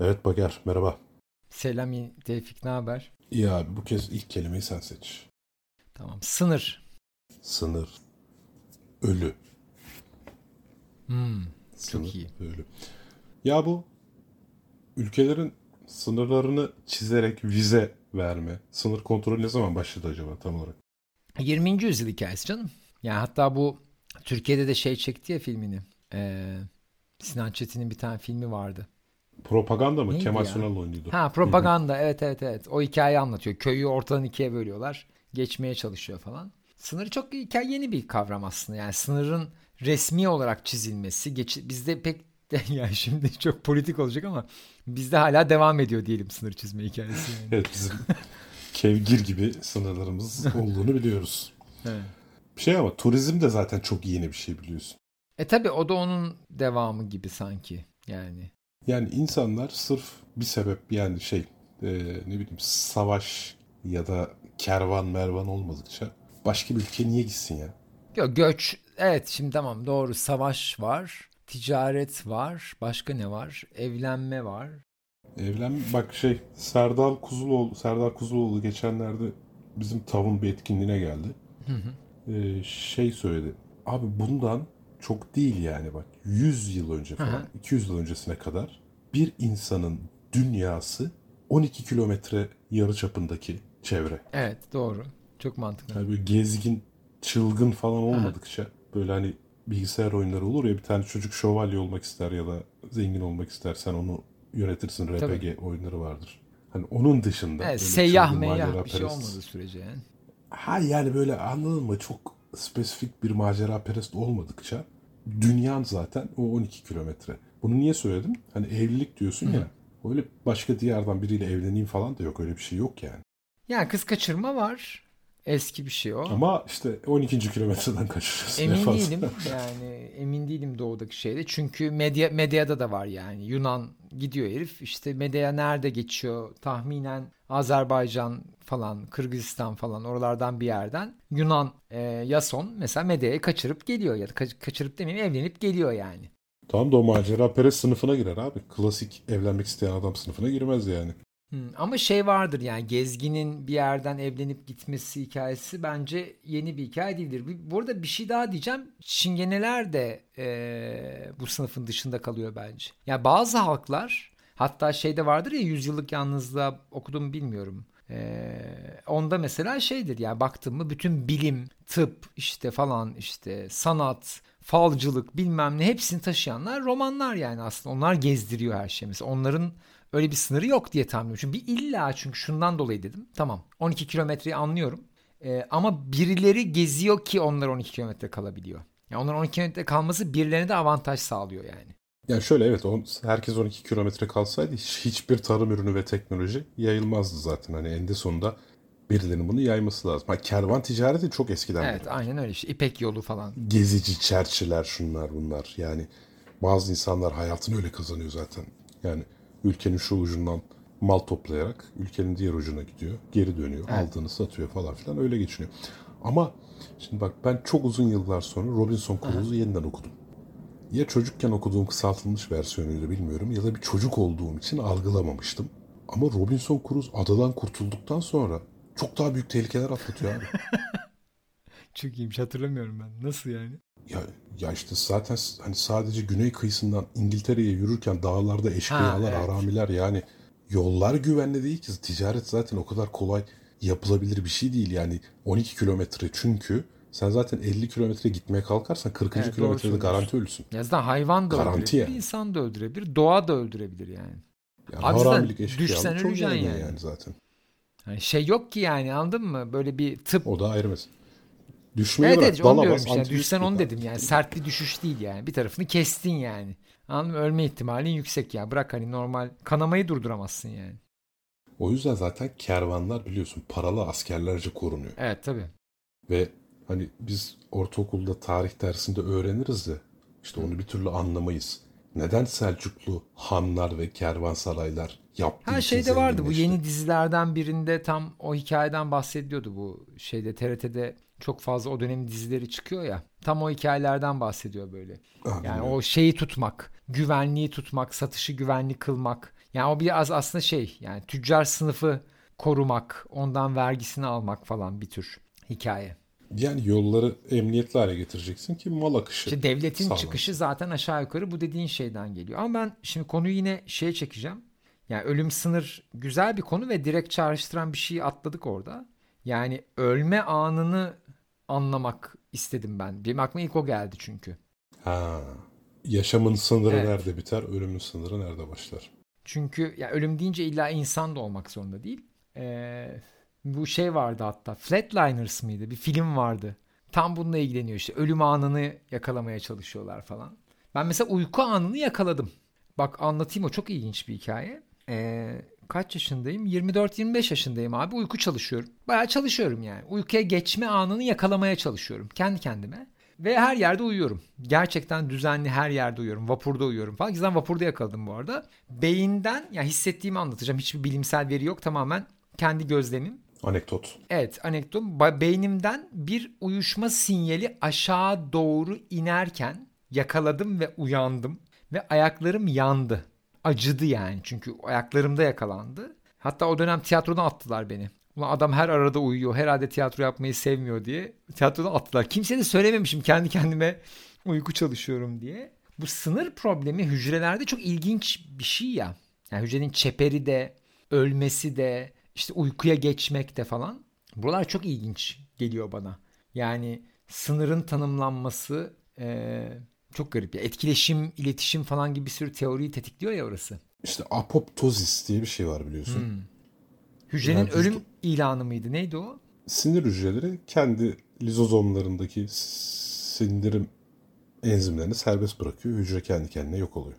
Evet Bager merhaba. Selam Tevfik ne haber? İyi abi bu kez ilk kelimeyi sen seç. Tamam. Sınır. Sınır. Ölü. Hmm, Sınır, çok iyi. Ölü. Ya bu ülkelerin sınırlarını çizerek vize verme, sınır kontrolü ne zaman başladı acaba tam olarak? 20. yüzyıl hikayesi canım. Yani hatta bu Türkiye'de de şey çekti ya filmini. Ee, Sinan Çetin'in bir tane filmi vardı. Propaganda mı? Neydi Kemal? Sunal oynuyordu. Ha propaganda evet evet evet. O hikayeyi anlatıyor. Köyü ortadan ikiye bölüyorlar. Geçmeye çalışıyor falan. Sınır çok hikaye yeni bir kavram aslında. Yani sınırın resmi olarak çizilmesi. Geç, bizde pek yani şimdi çok politik olacak ama bizde hala devam ediyor diyelim sınır çizme hikayesi. Yani. Evet bizim kevgir gibi sınırlarımız olduğunu biliyoruz. Evet. Bir şey ama turizm de zaten çok yeni bir şey biliyorsun. E tabi o da onun devamı gibi sanki yani. Yani insanlar sırf bir sebep yani şey e, ne bileyim savaş ya da kervan mervan olmadıkça başka bir ülkeye niye gitsin ya? Yok göç evet şimdi tamam doğru savaş var. Ticaret var. Başka ne var? Evlenme var. Evlen bak şey Serdal Kuzuloğlu Serdal Kuzuloğlu geçenlerde bizim tavın bir etkinliğine geldi. Hı hı. Ee, şey söyledi. Abi bundan çok değil yani bak 100 yıl önce falan 200 yıl öncesine kadar bir insanın dünyası 12 kilometre yarı çapındaki çevre. Evet doğru. Çok mantıklı. Yani böyle gezgin, çılgın falan olmadıkça böyle hani bilgisayar oyunları olur ya bir tane çocuk şövalye olmak ister ya da zengin olmak ister sen onu yönetirsin RPG Tabii. oyunları vardır. Hani onun dışında Evet, seyyah meyyah bir şey olmadığı sürece yani. Ha yani böyle anladın mı çok spesifik bir macera perest olmadıkça dünyan zaten o 12 kilometre. Bunu niye söyledim? Hani evlilik diyorsun ya. Öyle başka diyardan biriyle evleneyim falan da yok. Öyle bir şey yok yani. Yani kız kaçırma var. Eski bir şey o. Ama işte 12. kilometreden kaçırıyorsun. Emin fazla. değilim yani emin değilim doğudaki şeyde çünkü medya medyada da var yani Yunan gidiyor herif işte medya nerede geçiyor tahminen Azerbaycan falan Kırgızistan falan oralardan bir yerden Yunan e, Yason mesela medyaya kaçırıp geliyor ya da kaç- kaçırıp demeyeyim evlenip geliyor yani. Tamam da o macera perest sınıfına girer abi. Klasik evlenmek isteyen adam sınıfına girmez yani. Hmm, Ama şey vardır yani gezginin bir yerden evlenip gitmesi hikayesi bence yeni bir hikaye değildir. Burada bir şey daha diyeceğim. Çingeneler de eee, bu sınıfın dışında kalıyor bence. Yani bazı halklar hatta şeyde vardır ya yüzyıllık yalnızlığa okudum bilmiyorum. Eee, onda mesela şeydir yani baktın mı bütün bilim, tıp işte falan işte sanat, falcılık bilmem ne hepsini taşıyanlar romanlar yani aslında. Onlar gezdiriyor her şeyi. Mesela onların öyle bir sınırı yok diye tahmin ediyorum. Çünkü bir illa çünkü şundan dolayı dedim. Tamam 12 kilometreyi anlıyorum. Ee, ama birileri geziyor ki onlar 12 kilometre kalabiliyor. Yani onların 12 kilometre kalması birilerine de avantaj sağlıyor yani. Yani şöyle evet on, herkes 12 kilometre kalsaydı hiç- hiçbir tarım ürünü ve teknoloji yayılmazdı zaten. Hani eninde sonunda birilerinin bunu yayması lazım. Ha, kervan ticareti çok eskiden Evet beri. aynen öyle işte. İpek yolu falan. Gezici çerçiler şunlar bunlar. Yani bazı insanlar hayatını öyle kazanıyor zaten. Yani ülkenin şu ucundan mal toplayarak ülkenin diğer ucuna gidiyor. Geri dönüyor. Evet. Aldığını satıyor falan filan öyle geçiniyor. Ama şimdi bak ben çok uzun yıllar sonra Robinson Crusoe'u yeniden okudum. Ya çocukken okuduğum kısaltılmış versiyonuydu bilmiyorum ya da bir çocuk olduğum için algılamamıştım. Ama Robinson Crusoe adadan kurtulduktan sonra çok daha büyük tehlikeler atlatıyor abi. Çok iyiymiş hatırlamıyorum ben. Nasıl yani? Ya, ya işte zaten hani sadece güney kıyısından İngiltere'ye yürürken dağlarda eşkıyalar, evet. aramiler yani yollar güvenli değil ki. Ticaret zaten o kadar kolay yapılabilir bir şey değil. Yani 12 kilometre çünkü sen zaten 50 kilometre gitmeye kalkarsan 40. Evet, kilometrede garanti ölürsün. Ya zaten hayvan da Garanti öldürebilir, yani. insan da öldürebilir, doğa da öldürebilir yani. Yani Abi haramilik, düşsen öleceksin yani. yani zaten. Yani şey yok ki yani anladın mı? Böyle bir tıp O da ayrı mesele. Düşmeyi Evet bırak, evet onu diyorum işte. Düşsen onu dedim yani. Sert bir düşüş değil yani. Bir tarafını kestin yani. Anladın mı? Ölme ihtimalin yüksek ya. Bırak hani normal kanamayı durduramazsın yani. O yüzden zaten kervanlar biliyorsun paralı askerlerce korunuyor. Evet tabii. Ve hani biz ortaokulda tarih dersinde öğreniriz de işte onu bir türlü anlamayız. Neden Selçuklu hanlar ve kervansaraylar yaptığı için şeyde vardı bu yeni dizilerden birinde tam o hikayeden bahsediyordu bu şeyde TRT'de çok fazla o dönemin dizileri çıkıyor ya. Tam o hikayelerden bahsediyor böyle. Ha, Yani o şeyi tutmak, güvenliği tutmak, satışı güvenli kılmak. Yani o biraz aslında şey yani tüccar sınıfı korumak, ondan vergisini almak falan bir tür hikaye. Yani yolları emniyetli hale getireceksin ki mal akışı. İşte devletin sağlansın. çıkışı zaten aşağı yukarı bu dediğin şeyden geliyor. Ama ben şimdi konuyu yine şeye çekeceğim. Yani ölüm sınır güzel bir konu ve direkt çağrıştıran bir şeyi atladık orada. Yani ölme anını anlamak istedim ben. Benim aklıma ilk o geldi çünkü. Ha. Yaşamın sınırı Evet. nerede biter, ölümün sınırı nerede başlar? Çünkü ya ölüm deyince illa insan da olmak zorunda değil. Ee, bu şey vardı hatta Flatliners mıydı? Bir film vardı. Tam bununla ilgileniyor işte. Ölüm anını yakalamaya çalışıyorlar falan. Ben mesela uyku anını yakaladım. Bak anlatayım o çok ilginç bir hikaye. Ee, kaç yaşındayım? 24-25 yaşındayım abi. Uyku çalışıyorum. Bayağı çalışıyorum yani. Uykuya geçme anını yakalamaya çalışıyorum. Kendi kendime. Ve her yerde uyuyorum. Gerçekten düzenli her yerde uyuyorum. Vapurda uyuyorum falan. Gizden vapurda yakaladım bu arada. Beyinden ya hissettiğimi anlatacağım. Hiçbir bilimsel veri yok. Tamamen kendi gözlemim. Anekdot. Evet anekdot. Beynimden bir uyuşma sinyali aşağı doğru inerken yakaladım ve uyandım. Ve ayaklarım yandı. Acıdı yani çünkü ayaklarımda yakalandı. Hatta o dönem tiyatrodan attılar beni. Ulan adam her arada uyuyor. Herhalde tiyatro yapmayı sevmiyor diye. Tiyatrodan attılar. Kimseye de söylememişim kendi kendime uyku çalışıyorum diye. Bu sınır problemi hücrelerde çok ilginç bir şey ya. Yani hücrenin çeperi de, ölmesi de, işte uykuya geçmek de falan. Buralar çok ilginç geliyor bana. Yani sınırın tanımlanması eee, çok garip. Ya. Etkileşim, iletişim falan gibi bir sürü teoriyi tetikliyor ya orası. İşte apoptozis diye bir şey var biliyorsun. Hmm. Hücrenin Yani ölüm ilanı mıydı? Neydi o? Sinir hücreleri kendi lizozomlarındaki sindirim enzimlerini serbest bırakıyor. Hücre kendi kendine yok oluyor.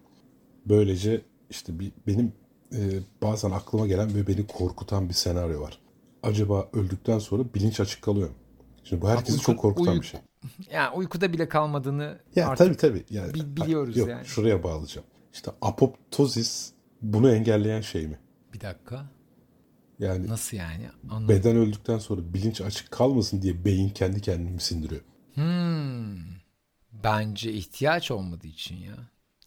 Böylece işte bir, benim e, bazen aklıma gelen ve beni korkutan bir senaryo var. Acaba öldükten sonra bilinç açık kalıyor mu? Şimdi bu herkesi Uyku- çok korkutan uyu- bir şey. Yani uykuda bile kalmadığını Ya artık tabii tabii. Yani, bi- biliyoruz yok, yani. Şuraya bağlayacağım. İşte apoptozis bunu engelleyen şey mi? bir dakika. Yani Nasıl yani? Anladım. beden öldükten sonra bilinç açık kalmasın diye beyin kendi kendini sindiriyor? Hmm. Bence ihtiyaç olmadığı için ya.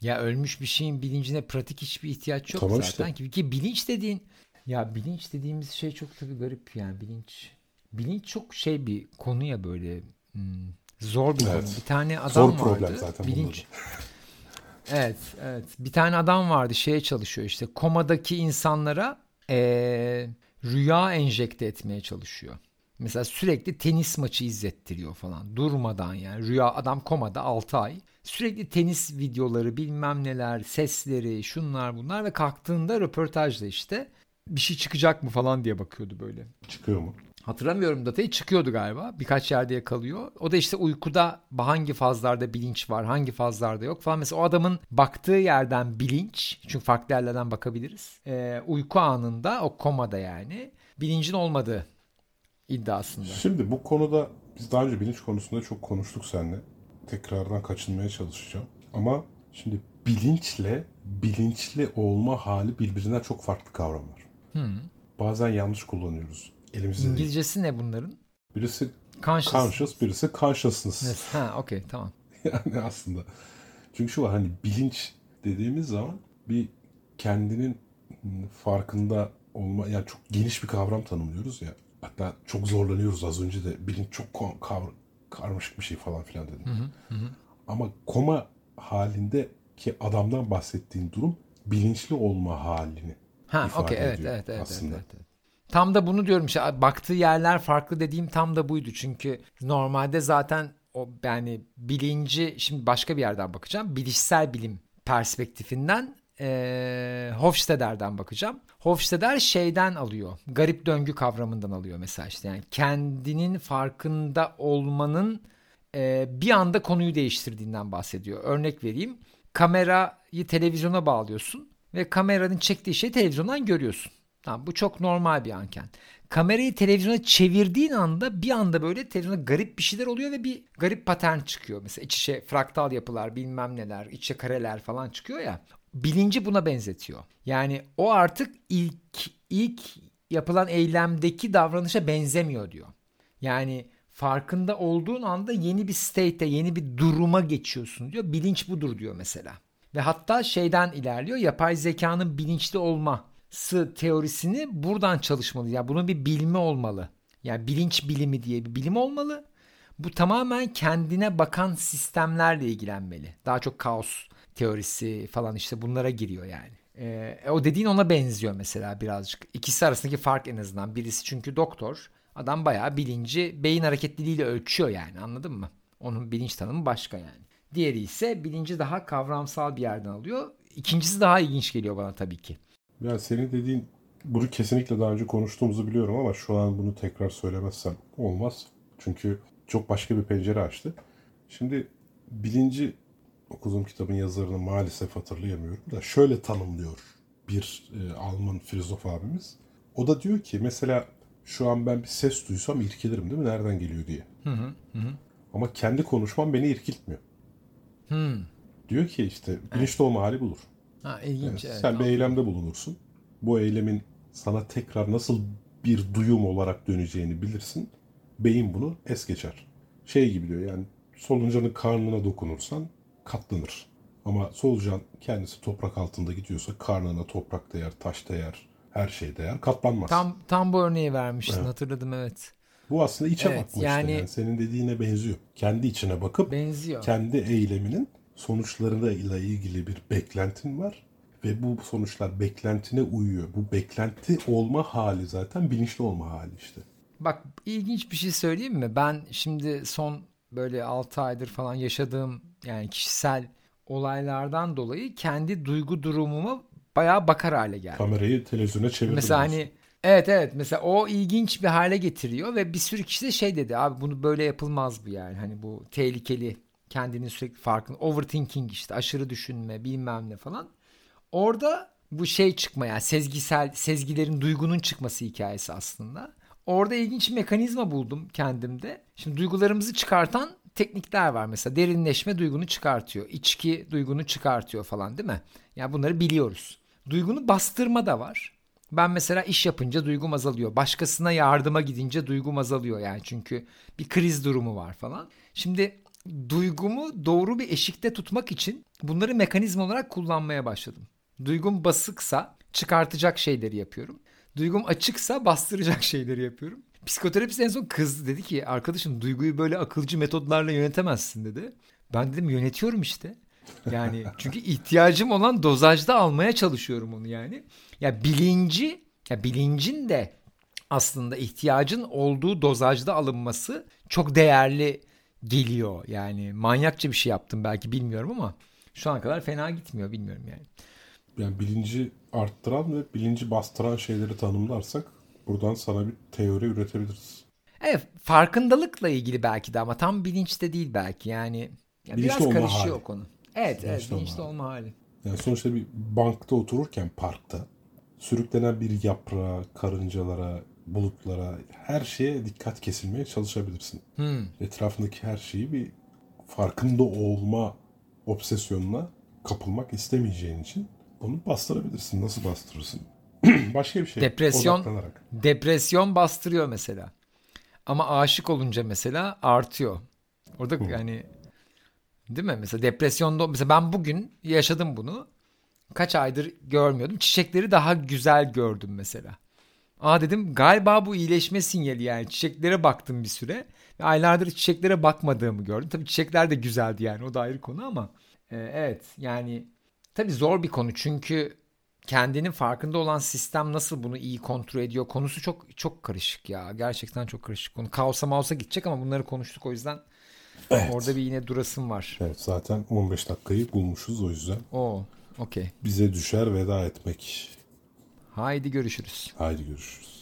Ya ölmüş bir şeyin bilincine pratik hiçbir ihtiyaç yok Tamam zaten. işte. Ki, ki bilinç dediğin ya bilinç dediğimiz şey çok tabii garip yani bilinç. Bilinç çok şey bir konu ya böyle hmm, zor bir konu. Evet. Bir tane adam Zor vardı. problem zaten bilinç. evet, evet. Bir tane adam vardı şeye çalışıyor işte komadaki insanlara eee, rüya enjekte etmeye çalışıyor. Mesela sürekli tenis maçı izlettiriyor falan durmadan yani rüya adam komada 6 ay sürekli tenis videoları bilmem neler sesleri şunlar bunlar ve kalktığında röportajda işte bir şey çıkacak mı falan diye bakıyordu böyle. Çıkıyor mu? Hatırlamıyorum datayı çıkıyordu galiba. Birkaç yerde yakalıyor. O da işte uykuda hangi fazlarda bilinç var, hangi fazlarda yok falan. Mesela o adamın baktığı yerden bilinç, çünkü farklı yerlerden bakabiliriz. Ee, uyku anında, o komada yani bilincin olmadığı iddiasında. Şimdi bu konuda biz daha önce bilinç konusunda çok konuştuk seninle. Tekrardan kaçınmaya çalışacağım. Ama şimdi bilinçle bilinçli olma hali birbirinden çok farklı kavramlar. Bazen yanlış kullanıyoruz. Elimizde değil. İngilizcesi ne bunların? Birisi Conscious. conscious, birisi consciousness. Evet, Ha, okey tamam. Yani aslında. Çünkü şu var hani bilinç dediğimiz zaman bir kendinin farkında olma yani çok geniş bir kavram tanımlıyoruz ya. Hatta çok zorlanıyoruz az önce de bilinç çok kavr- karmaşık bir şey falan filan dedim. Ama koma halinde ki adamdan bahsettiğin durum bilinçli olma halini Ha, ifade evet ediyor evet evet, evet, aslında. evet, evet. Tam da bunu diyorum işte baktığı yerler farklı dediğim tam da buydu. Çünkü normalde zaten o yani bilinci şimdi başka bir yerden bakacağım. Bilişsel bilim perspektifinden eee Hofstadter'den bakacağım. Hofstadter şeyden alıyor. Garip döngü kavramından alıyor mesela işte. Yani kendinin farkında olmanın e, bir anda konuyu değiştirdiğinden bahsediyor. Örnek vereyim. Kamerayı televizyona bağlıyorsun ve kameranın çektiği şeyi televizyondan görüyorsun. Tamam, bu çok normal bir anken. Kamerayı televizyona çevirdiğin anda bir anda böyle televizyonda garip bir şeyler oluyor ve bir garip patern çıkıyor. Mesela iç içe fraktal yapılar bilmem neler, iç içe kareler falan çıkıyor ya. Bilinci buna benzetiyor. Yani o artık ilk ilk yapılan eylemdeki davranışa benzemiyor diyor. Yani farkında olduğun anda yeni bir state'e, yeni bir duruma geçiyorsun diyor. Bilinç budur diyor mesela. Ve hatta şeyden ilerliyor. Yapay zekanın bilinçli olması teorisini buradan çalışmalı. Yani bunun bir bilimi olmalı. Yani bilinç bilimi diye bir bilim olmalı. Bu tamamen kendine bakan sistemlerle ilgilenmeli. Daha çok kaos teorisi falan işte bunlara giriyor yani. Ee, o dediğin ona benziyor mesela birazcık. İkisi arasındaki fark en azından. Birisi çünkü doktor. Adam bayağı bilinci beyin hareketliliğiyle ölçüyor yani anladın mı? Onun bilinç tanımı başka yani. Diğeri ise bilinci daha kavramsal bir yerden alıyor. İkincisi daha ilginç geliyor bana tabii ki. Ya senin dediğin bunu kesinlikle daha önce konuştuğumuzu biliyorum ama şu an bunu tekrar söylemezsem olmaz. Çünkü çok başka bir pencere açtı. Şimdi bilinci okuduğum kitabın yazarını maalesef hatırlayamıyorum da şöyle tanımlıyor bir e, Alman filozof abimiz. O da diyor ki mesela şu an ben bir ses duysam irkilirim değil mi? Nereden geliyor diye. Hı hı, hı. Ama kendi konuşmam beni irkiltmiyor. Hmm. Diyor ki işte bilinçli olma hali bulur. Ha, ilginç. Yani evet, sen bir eylemde bulunursun. Bu eylemin sana tekrar nasıl bir duyum olarak döneceğini bilirsin. Beyin bunu es geçer. Şey gibi diyor yani soluncanın karnına dokunursan katlanır. Ama solucan kendisi toprak altında gidiyorsa karnına toprak değer, taş değer, her şey değer, katlanmaz. Tam tam bu örneği vermiştin hatırladım evet. Bu aslında içe Evet, bakma yani- işte. Yani senin dediğine benziyor. Kendi içine bakıp Benziyor. kendi eyleminin sonuçlarıyla ilgili bir beklentin var ve bu sonuçlar beklentine uyuyor. Bu beklenti olma hali zaten bilinçli olma hali işte. Bak ilginç bir şey söyleyeyim mi? Ben şimdi son böyle 6 aydır falan yaşadığım yani kişisel olaylardan dolayı kendi duygu durumuma bayağı bakar hale geldim. Kamerayı televizyona çevirdim. Mesela diyorsun. hani evet evet mesela o ilginç bir hale getiriyor ve bir sürü kişi de şey dedi abi bunu böyle yapılmaz bu yani hani bu tehlikeli kendinin sürekli farkında overthinking işte aşırı düşünme bilmem ne falan. Orada bu şey çıkma yani sezgisel sezgilerin duygunun çıkması hikayesi aslında. Orada ilginç bir mekanizma buldum kendimde. Şimdi duygularımızı çıkartan teknikler var mesela derinleşme duygunu çıkartıyor. içki duygunu çıkartıyor falan değil mi? Yani bunları biliyoruz. Duygunu bastırma da var. Ben mesela iş yapınca duygum azalıyor. Başkasına yardıma gidince duygum azalıyor yani çünkü bir kriz durumu var falan. Şimdi duygumu doğru bir eşikte tutmak için bunları mekanizma olarak kullanmaya başladım. Duygum basıksa çıkartacak şeyleri yapıyorum. Duygum açıksa bastıracak şeyleri yapıyorum. Psikoterapist en son kız dedi ki arkadaşım duyguyu böyle akılcı metodlarla yönetemezsin dedi. Ben dedim yönetiyorum işte. Yani çünkü ihtiyacım olan dozajda almaya çalışıyorum onu yani. Ya bilinci, ya bilincin de aslında ihtiyacın olduğu dozajda alınması çok değerli geliyor. Yani manyakça bir şey yaptım belki bilmiyorum ama şu ana kadar fena gitmiyor bilmiyorum yani. Yani bilinci arttıran ve bilinci bastıran şeyleri tanımlarsak buradan sana bir teori üretebiliriz. Evet farkındalıkla ilgili belki de ama tam bilinçte değil belki yani. ya Bilinçli biraz karışıyor hali. konu. Evet evet Bilinçli olma bilinçli hali. hali. Yani sonuçta bir bankta otururken parkta sürüklenen bir yaprağa, karıncalara, bulutlara, her şeye dikkat kesilmeye çalışabilirsin. Hmm. Etrafındaki her şeyi bir farkında olma obsesyonuna kapılmak istemeyeceğin için bunu bastırabilirsin. Nasıl bastırırsın? Başka bir şey. Depresyon-. Depresyon bastırıyor mesela. Ama aşık olunca mesela artıyor. Orada yani değil mi? Mesela depresyonda mesela ben bugün yaşadım bunu. Kaç aydır görmüyordum. Çiçekleri daha güzel gördüm mesela. Aa dedim galiba bu iyileşme sinyali yani. Çiçeklere baktım bir süre. Ve aylardır çiçeklere bakmadığımı gördüm. Tabii çiçekler de güzeldi yani o da ayrı konu ama. e, evet yani tabii zor bir konu çünkü kendinin farkında olan sistem nasıl bunu iyi kontrol ediyor konusu çok çok karışık ya. Gerçekten çok karışık konu. Kaosa mausa gidecek ama bunları konuştuk o yüzden Evet. orada bir yine durasım var. Evet zaten 15 dakikayı bulmuşuz o yüzden. Oo, okey. Bize düşer veda etmek. Haydi görüşürüz. Haydi görüşürüz.